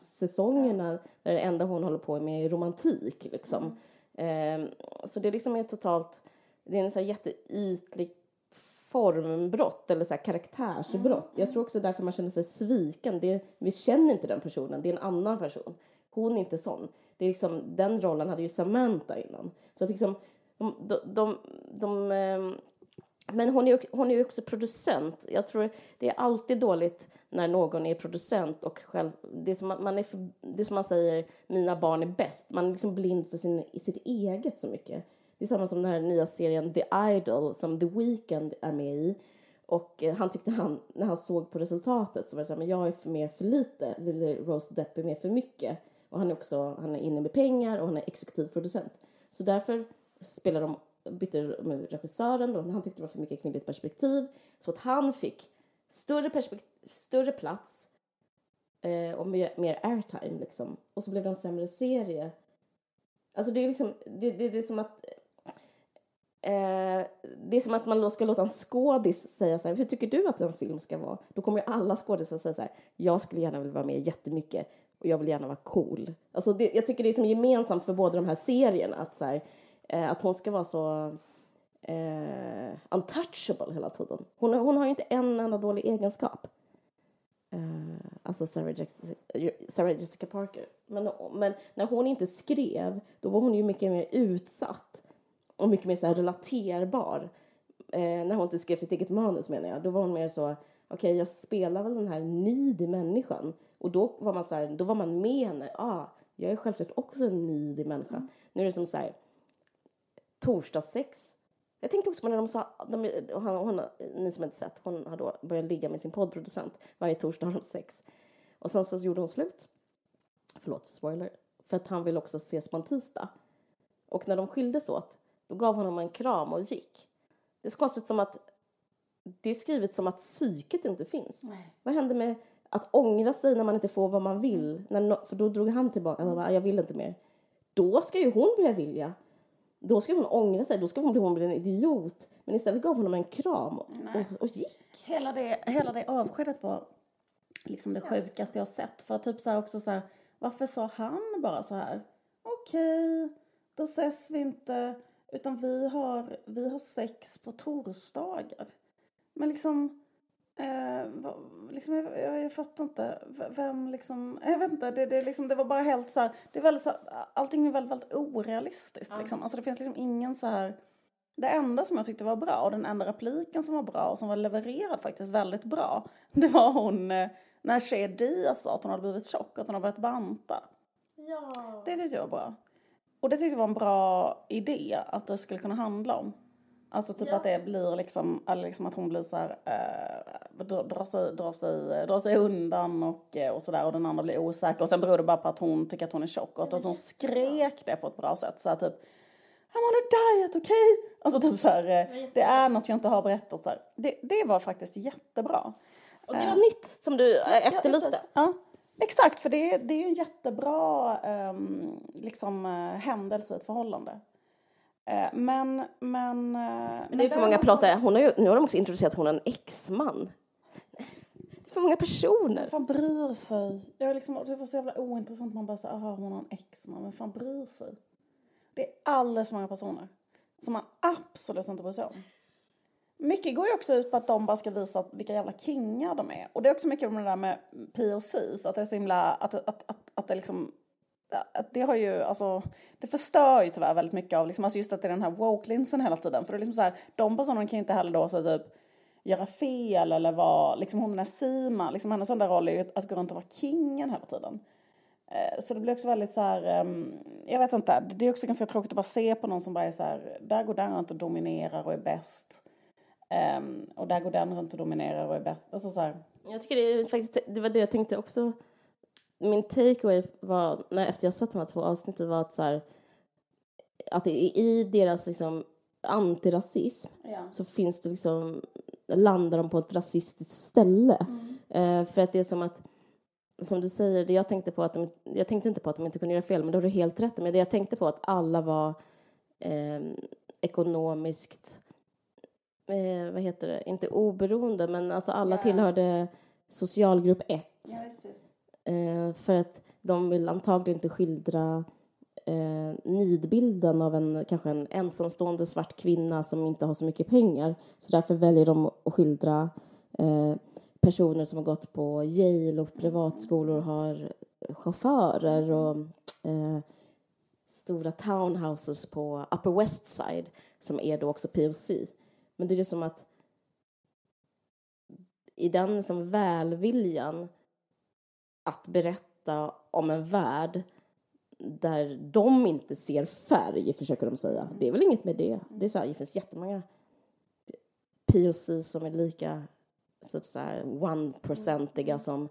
säsongerna där det enda hon håller på med är romantik. Liksom. Ehm, så det liksom är totalt, det är en så här jätteytlig formbrott eller så karaktärsbrott. Jag tror också därför man känner sig sviken. Det, vi känner inte den personen, det är en annan person. Hon är inte sån. Det är liksom, den rollen hade ju Samantha innan. Så att liksom, de, de, de, de ehm, men hon är, ju- hon är ju också producent. Jag tror det är alltid dåligt när någon är producent och själv... Det är som, man, är för, det som man säger, mina barn är bäst. Man är liksom blind för sin, sitt eget så mycket. Det är samma som den här nya serien The Idol som The Weeknd är med i. Och eh, han tyckte han, när han såg på resultatet så var det såhär, men jag är för mer för lite. Lille Rose Depp är mer för mycket. Och han är också, han är inne med pengar och han är exekutiv producent. Så därför spelar de, bytte med regissören och han tyckte det var för mycket kvinnligt perspektiv. Så att han fick större, perspekt- större plats eh, och mer, mer airtime liksom. Och så blev det en sämre serie. Alltså det är liksom, det, det, det är som att Eh, det är som att man då ska låta en skådis säga så här, hur tycker du att en film ska vara? Då kommer ju alla skådisar säga så här, jag skulle gärna vilja vara med jättemycket och jag vill gärna vara cool. Alltså det, jag tycker det är som gemensamt för båda de här serierna att, så här, eh, att hon ska vara så eh, untouchable hela tiden. Hon, hon har ju inte en enda dålig egenskap. Eh, alltså Sarah Jessica, Sarah Jessica Parker. Men, men, när hon inte skrev, då var hon ju mycket mer utsatt och mycket mer så här relaterbar. Uh, när hon inte skrev sitt eget manus menar jag, då var hon mer så, okej okay, jag spelar väl den här needy människan. Och då var man så här, då var man med henne, ah, jag är självklart också en needy människa. Mm. Nu är det som så här, torsdagssex, jag tänkte också på när de sa, de, hon, hon, ni som inte sett, hon har då börjat ligga med sin poddproducent. Varje torsdag har de sex. Och sen så gjorde hon slut. Förlåt, spoiler. För att han vill också ses på en tisdag. Och när de skildes åt, då gav hon honom en kram och gick. Det är så konstigt som att det är skrivet som att psyket inte finns. Nej. Vad händer med att ångra sig när man inte får vad man vill? När, för då drog han tillbaka, han bara, jag vill inte mer. Då ska ju hon börja vilja. Då ska hon ångra sig, då ska hon bli, hon bli en idiot. Men istället gav hon honom en kram och, och, gick. Hela det, hela det avskedet var liksom det sjukaste jag sett. För typ så här också så här, varför sa han bara så här? Okej, okay, då ses vi inte, utan vi har, vi har sex på torsdagar. Men liksom, Eh, liksom, jag, jag, jag fattar inte. Vem liksom, jag vet inte, det, det, liksom, det var bara helt så här, det är väldigt så här, allting är väldigt, väldigt orealistiskt mm. liksom. Alltså det finns liksom ingen så här, det enda som jag tyckte var bra och den enda repliken som var bra och som var levererad faktiskt väldigt bra, det var hon eh, när Cher Diaz sa att hon hade blivit tjock och att hon hade börjat banta. Ja. Det tyckte jag var bra. Och det tyckte jag var en bra idé att det skulle kunna handla om. Alltså typ ja. att det blir liksom, eller liksom att hon blir så här, äh, drar, sig, drar, sig, drar sig undan och, eh, och sådär och den andra blir osäker och sen beror det bara på att hon tycker att hon är tjock och att hon skrek det på ett bra sätt så här, typ I'm on a diet, okej? Okay? Alltså typ så här, det är något jag inte har berättat så här. Det, det var faktiskt jättebra. Och det var nytt som du efterlyste. Ja, exakt, för det, det är en jättebra um, liksom, uh, händelse i ett förhållande. Eh, men, men... Men det är för många plåtar. Hon har ju, nu har de också introducerat att hon är en exman. Det är för många personer. Vem fan bryr sig? Jag är liksom, det var så jävla ointressant. Man bara säger, aha, hon har en exman. Vem fan bryr sig? Det är alldeles för många personer som man absolut inte bryr sig om. Mycket går ju också ut på att de bara ska visa vilka jävla kingar de är. Och det är också mycket om det där med POCs, att det är så himla, att, att, att, att det liksom det har ju, alltså, det förstör ju tyvärr väldigt mycket av, liksom, alltså just att det är den här woke-linsen hela tiden. För det är liksom så här, de personerna kan ju inte heller då så typ göra fel eller vara, liksom hon den här Sima, liksom hennes enda roll är ju att gå runt och vara kingen hela tiden. Eh, så det blir också väldigt så här, ehm, jag vet inte, det är också ganska tråkigt att bara se på någon som bara är så här, där går den runt och dominerar och är bäst. Um, och där går den runt och dominerar och är bäst. Alltså så här. Jag tycker det är faktiskt, det var det jag tänkte också min takeaway var, när, efter jag sett de här två avsnitten var att så här, att i, deras liksom antirasism ja. så finns det liksom, landar de på ett rasistiskt ställe. Mm. Eh, för att det är som att, som du säger, det jag tänkte på att de, jag tänkte inte på att de inte kunde göra fel, men då har du helt rätt. Men det jag tänkte på att alla var eh, ekonomiskt, eh, vad heter det, inte oberoende, men alltså alla yeah. tillhörde socialgrupp 1. Ja, visst, visst. Eh, för att de vill antagligen inte skildra eh, nidbilden av en kanske en ensamstående svart kvinna som inte har så mycket pengar. Så därför väljer de att skildra eh, personer som har gått på Yale och privatskolor och har chaufförer och eh, stora townhouses på Upper West Side som är då också POC. Men det är som att i den som välviljan att berätta om en värld där de inte ser färg, försöker de säga. Det är väl inget med det. Det, är så här, det finns jättemånga POC som är lika typ så här, one-procentiga som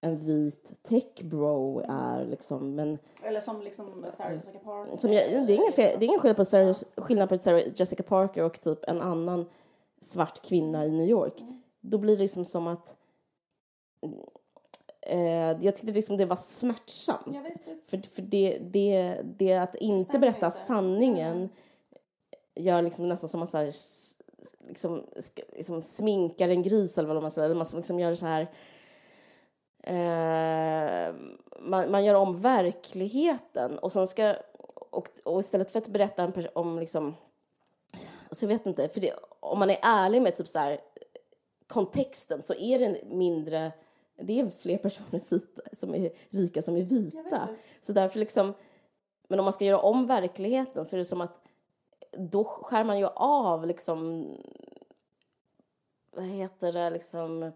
en vit tech-bro är. Liksom. Men, Eller som liksom Sarah Jessica Parker. Som jag, det, är ingen fel, det är ingen skillnad på, Sarah, skillnad på Sarah Jessica Parker och typ en annan svart kvinna i New York. Mm. Då blir det liksom som att Eh, jag tyckte liksom det var smärtsamt. Ja, visst, visst. För, för det, det, det att inte berätta inte. sanningen gör liksom nästan som man så här, liksom, liksom sminkar en gris eller vad man säger. Eller man liksom gör så här eh, man, man gör om verkligheten och sen ska och, och istället för att berätta en om liksom alltså jag vet inte, för det, om man är ärlig med typ så här, kontexten så är det mindre det är fler personer vita, som är rika som är vita. Så därför liksom, men om man ska göra om verkligheten så är det som att då skär man ju av liksom, vad heter det, liksom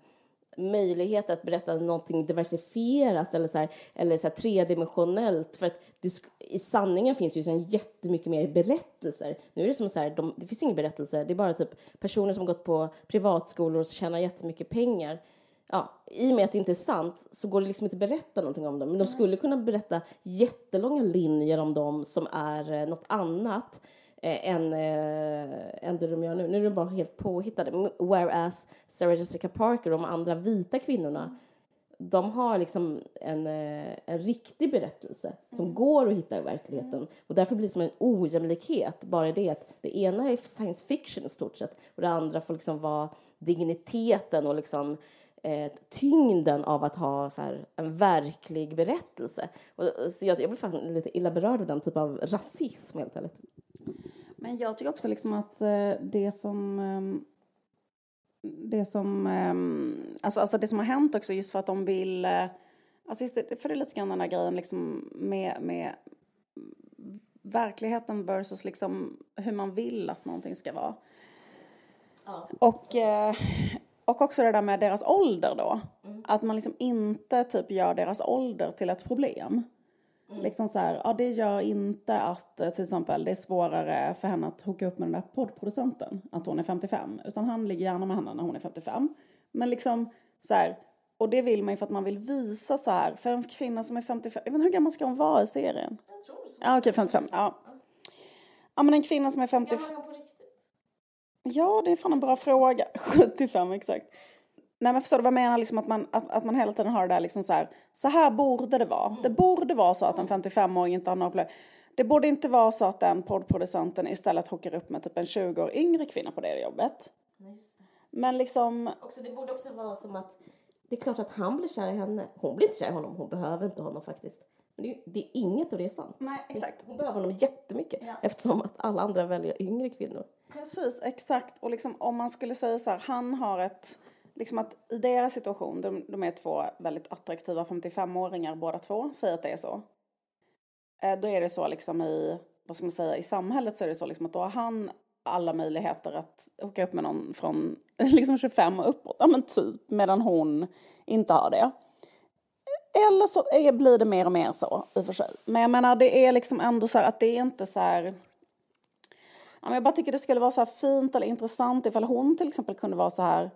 möjlighet att berätta någonting diversifierat eller så här, eller så tredimensionellt. För att det, i sanningen finns ju så jättemycket mer berättelser. Nu är det som så här, de, det finns ingen berättelse, det är bara typ personer som gått på privatskolor och tjänar jättemycket pengar. Ja, I och med att det inte är sant så går det liksom inte att berätta någonting om dem. Men de skulle kunna berätta jättelånga linjer om dem som är eh, något annat eh, än, eh, än det de gör nu. Nu är de bara helt påhittade. Whereas Sarah Jessica Parker och de andra vita kvinnorna mm. de har liksom en, eh, en riktig berättelse som mm. går att hitta i verkligheten. Mm. Och därför blir det som en ojämlikhet, bara det att det ena är science fiction i stort sett och det andra får liksom vara digniteten och liksom eh, tyngden av att ha så här, en verklig berättelse. Och, så jag, jag blir faktiskt lite illa berörd av den typen av rasism helt ärligt. Men jag tycker också liksom att eh, det som ehm, det som, ehm, alltså, alltså det som har hänt också just för att de vill, eh, alltså just det, för det är lite grann den här grejen liksom med, med verkligheten versus liksom hur man vill att någonting ska vara. Ja. Och, eh, och också det där med deras ålder då. Mm. Att man liksom inte typ gör deras ålder till ett problem. Mm. Liksom så här, ja det gör inte att eh, till exempel det är svårare för henne att hooka upp med den där poddproducenten, att hon är 55. Utan han ligger gärna med henne när hon är 55. Men liksom så här, och det vill man ju för att man vill visa så här, för en kvinna som är 55, jag vet inte hur gammal ska hon vara i serien? Jag tror så. Ja okej, okay, 55, ja. Ja men en kvinna som är 55. Ja, det är fan en bra fråga. 75 exakt. Nej men förstår du vad jag menar? Liksom att, man, att, att man hela tiden har det där liksom så här. Så här borde det vara. Det borde vara så att en 55-åring inte har några problem. Det borde inte vara så att den poddproducenten istället hookar upp med typ en 20 år yngre kvinna på det jobbet. Men liksom... Också, det borde också vara som att det är klart att han blir kär i henne. Hon blir inte kär i honom, hon behöver inte honom faktiskt. Men det, är, det är inget och det är sant. Nej, exakt. Hon, hon behöver honom jättemycket ja. eftersom att alla andra väljer yngre kvinnor. Precis, exakt. Och liksom om man skulle säga så här, han har ett liksom att i deras situation, de, de är två väldigt attraktiva 55-åringar båda två, säger att det är så. Eh, då är det så liksom i, vad ska man säga, i samhället så är det så liksom att då har han alla möjligheter att hooka upp med någon från liksom 25 och uppåt, ja men typ, medan hon inte har det. Eller så är, blir det mer och mer så i och för sig. Men jag menar det är liksom ändå så här att det är inte så här jag bara tycker det skulle vara så här fint eller intressant ifall hon till exempel kunde vara så här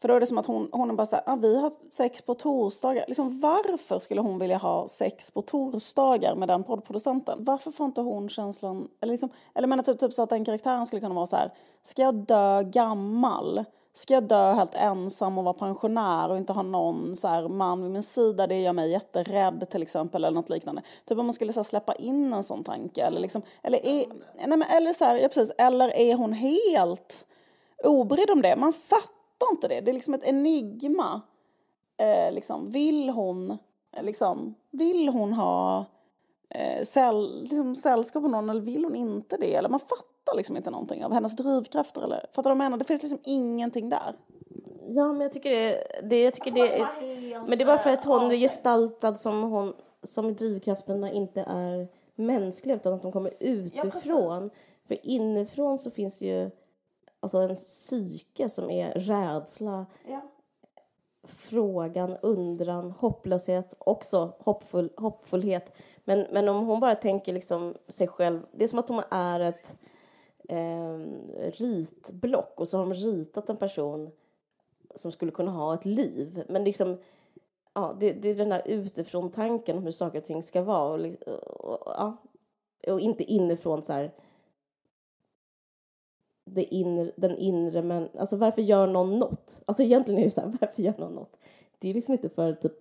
för då är det som att hon, hon är bara så här, ah, vi har sex på torsdagar. Liksom, varför skulle hon vilja ha sex på torsdagar med den poddproducenten? Varför får inte hon känslan, eller liksom, eller menar typ, typ så att den karaktären skulle kunna vara så här, ska jag dö gammal? Ska jag dö helt ensam och vara pensionär och inte ha någon så här, man vid min sida, det gör mig jätterädd till exempel eller något liknande. Typ om man skulle så här, släppa in en sån tanke eller liksom, eller är, nej men eller så här, ja precis, eller är hon helt obrydd om det? Man fattar fattar inte det. Det är liksom ett enigma. Eh, liksom, vill hon, liksom, vill hon ha eh, säll, liksom, sällskap med någon eller vill hon inte det? Eller man fattar liksom inte någonting av hennes drivkrafter. Eller, fattar du vad jag menar? Det finns liksom ingenting där. Ja, men jag tycker det, det, jag tycker det är, men det är bara för att hon är gestaltad som hon, som drivkrafterna inte är mänskliga utan att de kommer utifrån. Ja, för inifrån så finns ju alltså en psyke som är rädsla, ja. frågan, undran, hopplöshet, också hoppfull, hoppfullhet. Men, men om hon bara tänker liksom sig själv, det är som att hon är ett eh, ritblock och så har de ritat en person som skulle kunna ha ett liv. Men liksom, ja, det, det är den där utifrån tanken om hur saker och ting ska vara och, och, och, och inte inifrån så här det inre, den inre men alltså varför gör någon något? Alltså egentligen är det så här, varför gör någon något? Det är liksom inte för typ,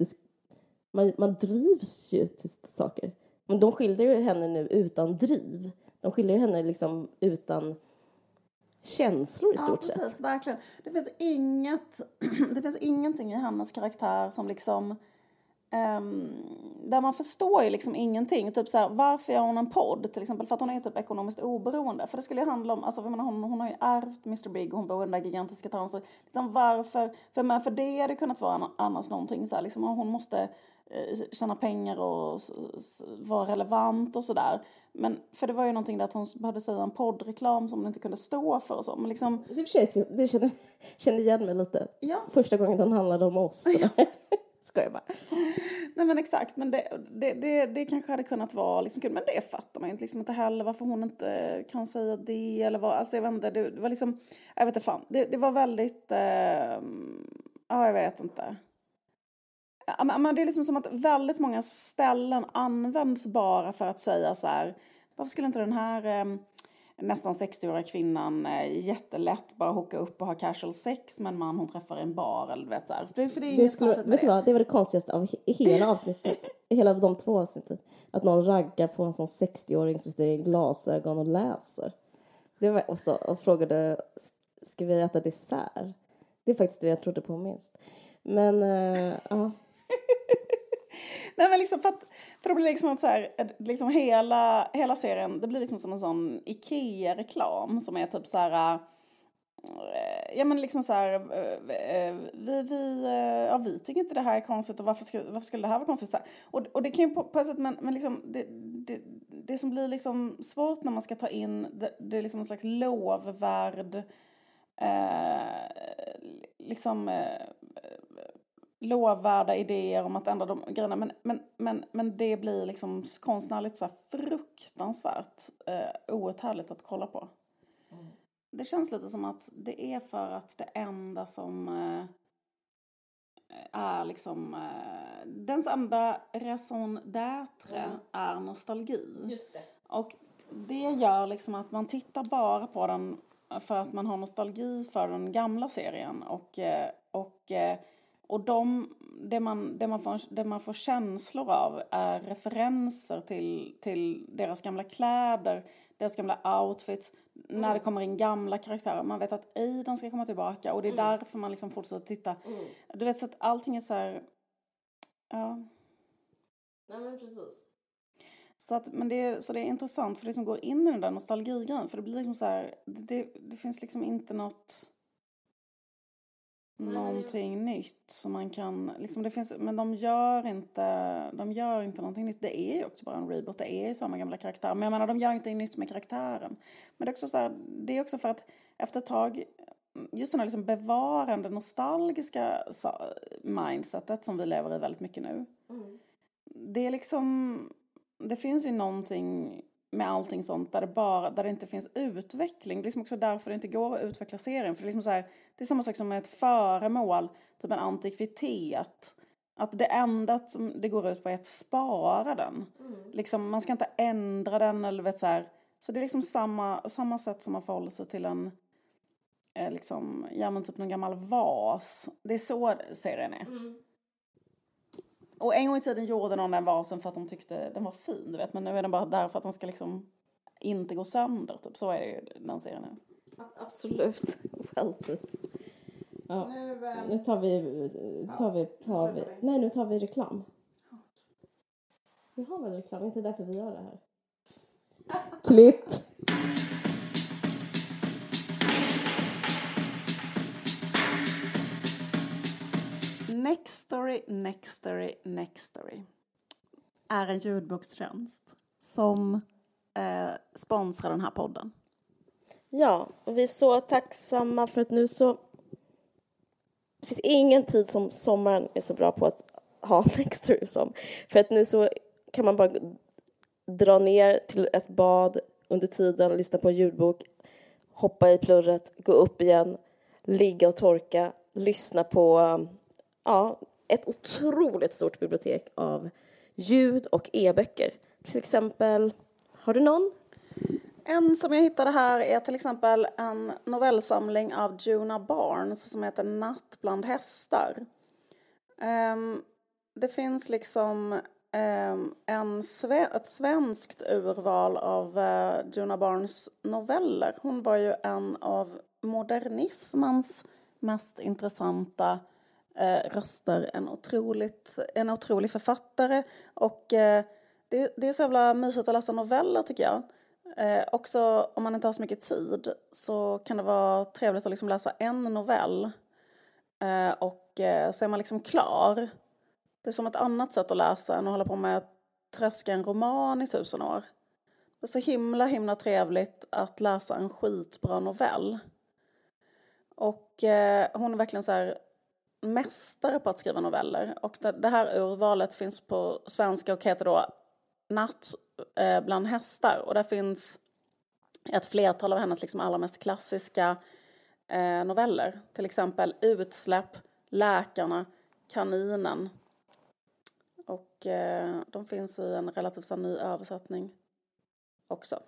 man, man drivs ju till saker. Men de skildrar ju henne nu utan driv. De skildrar ju henne liksom utan känslor i Ja, stort precis, sett. verkligen. Det finns inget, det finns ingenting i hennes karaktär som liksom ehm, där man förstår ju liksom ingenting. Typ så här, varför gör hon en podd till exempel? För att hon är typ ekonomiskt oberoende. För det skulle ju handla om, alltså jag menar, hon, hon har ju ärvt Mr Big och hon bor i den där gigantiska town. Så liksom varför, för, men för det hade kunnat vara an- annars någonting så här, liksom hon måste eh, tjäna pengar och vara relevant och sådär. Men för det var ju någonting där att hon behövde säga en poddreklam som hon inte kunde stå för och så. Men liksom, Det, för sig- det känner, känner igen mig lite. ja. Första gången den handlade om oss. Skojar bara. Nej men exakt, men det, det, det, det kanske hade kunnat vara liksom kul. Men det fattar man ju inte, liksom inte heller varför hon inte kan säga det eller vad. Alltså jag vet inte, det, det var liksom, jag vet inte fan. Det, det var väldigt, eh, ja jag vet inte. Ja, men det är liksom som att väldigt många ställen används bara för att säga så här. Varför skulle inte den här eh, nästan 60-åriga kvinnan eh, jättelätt bara hooka upp och ha casual sex med en man hon träffar i en bar eller du vet så här. För, för det är Det skulle, vet du det. vad, det var det konstigaste av he- hela avsnittet. hela de två avsnitten. Att någon raggar på en sån 60-åring som sitter i glasögon och läser. Det var, och, så, och frågade, ska vi äta dessert? Det är faktiskt det jag trodde på minst. Men, eh, ja. Nej men liksom för att, för det blir liksom att så här, eh, liksom hela, hela serien, det blir liksom som en sån Ikea-reklam som är typ så här, eh, ja men liksom så här, eh, vi, vi, ja vi tycker inte det här är konstigt och varför, skulle, varför skulle det här vara konstigt? Så här. Och, och det kan ju på, på ett sätt, men, men liksom det, det, det som blir liksom svårt när man ska ta in, det, det är liksom en slags lovvärd, eh, liksom eh, lovvärda idéer om att ändra de grejerna. Men, men, men, men det blir liksom konstnärligt så fruktansvärt eh, outhärdligt att kolla på. Det känns lite som att det är för att det enda som eh, är liksom... Eh, dens enda raison d'être är nostalgi. Just det. Och det gör liksom att man tittar bara på den för att man har nostalgi för den gamla serien. Och, eh, och, eh, och de, det, man, det, man får, det man får känslor av är referenser till, till deras gamla kläder, deras gamla outfits, när det kommer in gamla karaktärer. Man vet att Aiden ska komma tillbaka och det är därför man liksom fortsätter titta. Du vet så att allting är så här... Ja. Nej men precis. Så, att, men det, är- så det är intressant för det som går in i den där nostalgigrejen. För det blir liksom så här, det, det, det finns liksom inte något någonting nytt som man kan, liksom det finns, men de gör inte, de gör inte någonting nytt. Det är ju också bara en reboot, det är ju samma gamla karaktär. Men jag menar, de gör inte nytt med karaktären. Men det är också så här, det är också för att efter ett tag, just den här liksom bevarande nostalgiska mindsetet som vi lever i väldigt mycket nu. Det är liksom, det finns ju någonting med allting sånt där det bara, där det inte finns utveckling. Det är liksom också därför det inte går att utveckla serien. För det är liksom så här, det är samma sak som med ett föremål, typ en antikvitet. Att det enda som det går ut på är att spara den. Liksom, man ska inte ändra den eller vet så här. Så det är liksom samma, samma sätt som man förhåller sig till en, eh, liksom, ja men typ någon gammal vas. Det är så serien är. Och en gång i tiden gjorde någon den vasen för att de tyckte den var fin, du vet. Men nu är den bara där för att den ska liksom inte gå sönder, typ. Så är det ju den serien nu. Absolut. Well put. Ja. Nu, eh, Nu tar vi, tar vi, tar vi, nej nu tar vi reklam. Vi har väl reklam, inte därför vi gör det här. Klipp! Nextory, Nextory, Nextory är en ljudbokstjänst som eh, sponsrar den här podden. Ja, och vi är så tacksamma för att nu så... Det finns ingen tid som sommaren är så bra på att ha Next Story som. För att nu så kan man bara dra ner till ett bad under tiden, lyssna på en ljudbok, hoppa i plurret, gå upp igen, ligga och torka, lyssna på ja, ett otroligt stort bibliotek av ljud och e-böcker. Till exempel, har du någon? En som jag hittade här är till exempel en novellsamling av Juna Barnes som heter Natt bland hästar. Um, det finns liksom ehm, en sve ett svenskt urval av uh, Juna Barnes noveller. Hon var ju en av modernismens mest intressanta eh, röster. En, otroligt, en otrolig författare och eh, det, det är så jävla mysigt att läsa noveller tycker jag. Eh, också om man inte har så mycket tid så kan det vara trevligt att liksom läsa en novell eh, och eh, så är man liksom klar. Det är som ett annat sätt att läsa än att hålla på med att tröska en roman i tusen år. Det är så himla himla trevligt att läsa en skitbra novell. Och eh, hon är verkligen så här mästare på att skriva noveller. Och det, det här urvalet finns på svenska och heter då Natt eh, bland hästar. Och där finns ett flertal av hennes liksom allra mest klassiska eh, noveller. Till exempel Utsläpp, Läkarna, Kaninen. Och eh, de finns i en relativt ny översättning också.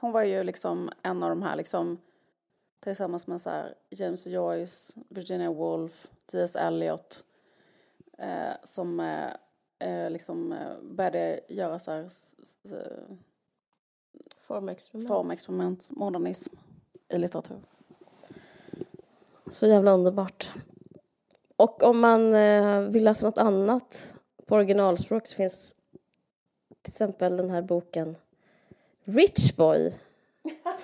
Hon var ju liksom en av de här liksom tillsammans med så James Joyce, Virginia Woolf, T.S. Eliot eh, som eh, eh, liksom eh, började göra så här formexperiment. formexperiment, modernism i litteratur. Så jävla underbart. Och om man eh, vill läsa något annat på originalspråk så finns till exempel den här boken Rich Boy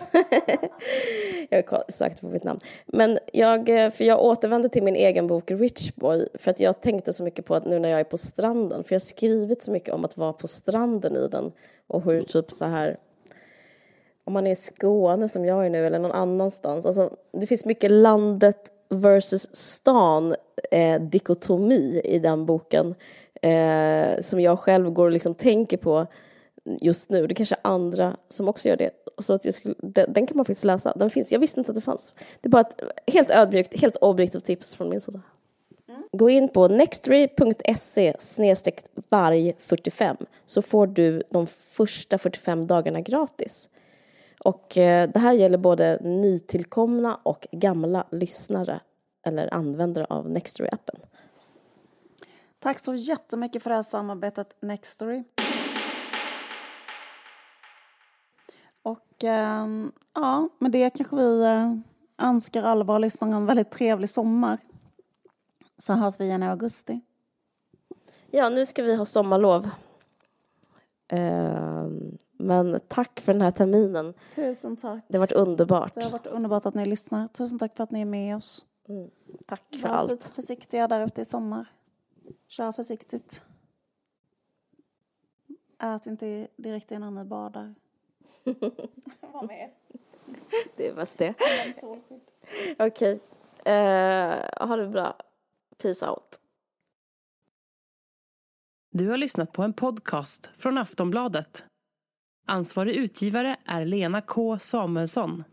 jag har sökt på mitt namn. Men jag, eh, för jag återvände till min egen bok Rich Boy för att jag tänkte så mycket på att nu när jag är på stranden, för jag har skrivit så mycket om att vara på stranden i den och hur typ så här om man är i Skåne som jag är nu eller någon annanstans, alltså det finns mycket landet versus stan eh, dikotomi i den boken eh, som jag själv går och liksom tänker på just nu. Det är kanske andra som också gör det. Så att jag skulle, den, den, kan man faktiskt läsa. Den finns. Jag visste inte att det fanns. Det är bara ett helt ödmjukt, helt objektivt tips från min sida. Mm. Gå in på nextory.se varg 45 så får du de första 45 dagarna gratis. Och eh, det här gäller både nytillkomna och gamla lyssnare eller användare av Nextory-appen. Tack så jättemycket för det här samarbetet Nextory. Och eh, ja, med det kanske vi eh, önskar alla våra lyssnare en väldigt trevlig sommar. Så hörs vi igen i augusti. Ja, nu ska vi ha sommarlov. Eh, men tack för den här terminen. Tusen tack. Det har varit underbart. Det har varit underbart att ni lyssnar. Tusen tack för att ni är med oss. Mm. Tack för Var allt. Var lite försiktiga där ute i sommar. Kör försiktigt. Ät inte direkt innan ni badar. Var med. Det är mest det. Okej. Okay. Uh, ha det bra. Peace out. Du har lyssnat på en podcast från Aftonbladet. Ansvarig utgivare är Lena K Samuelsson.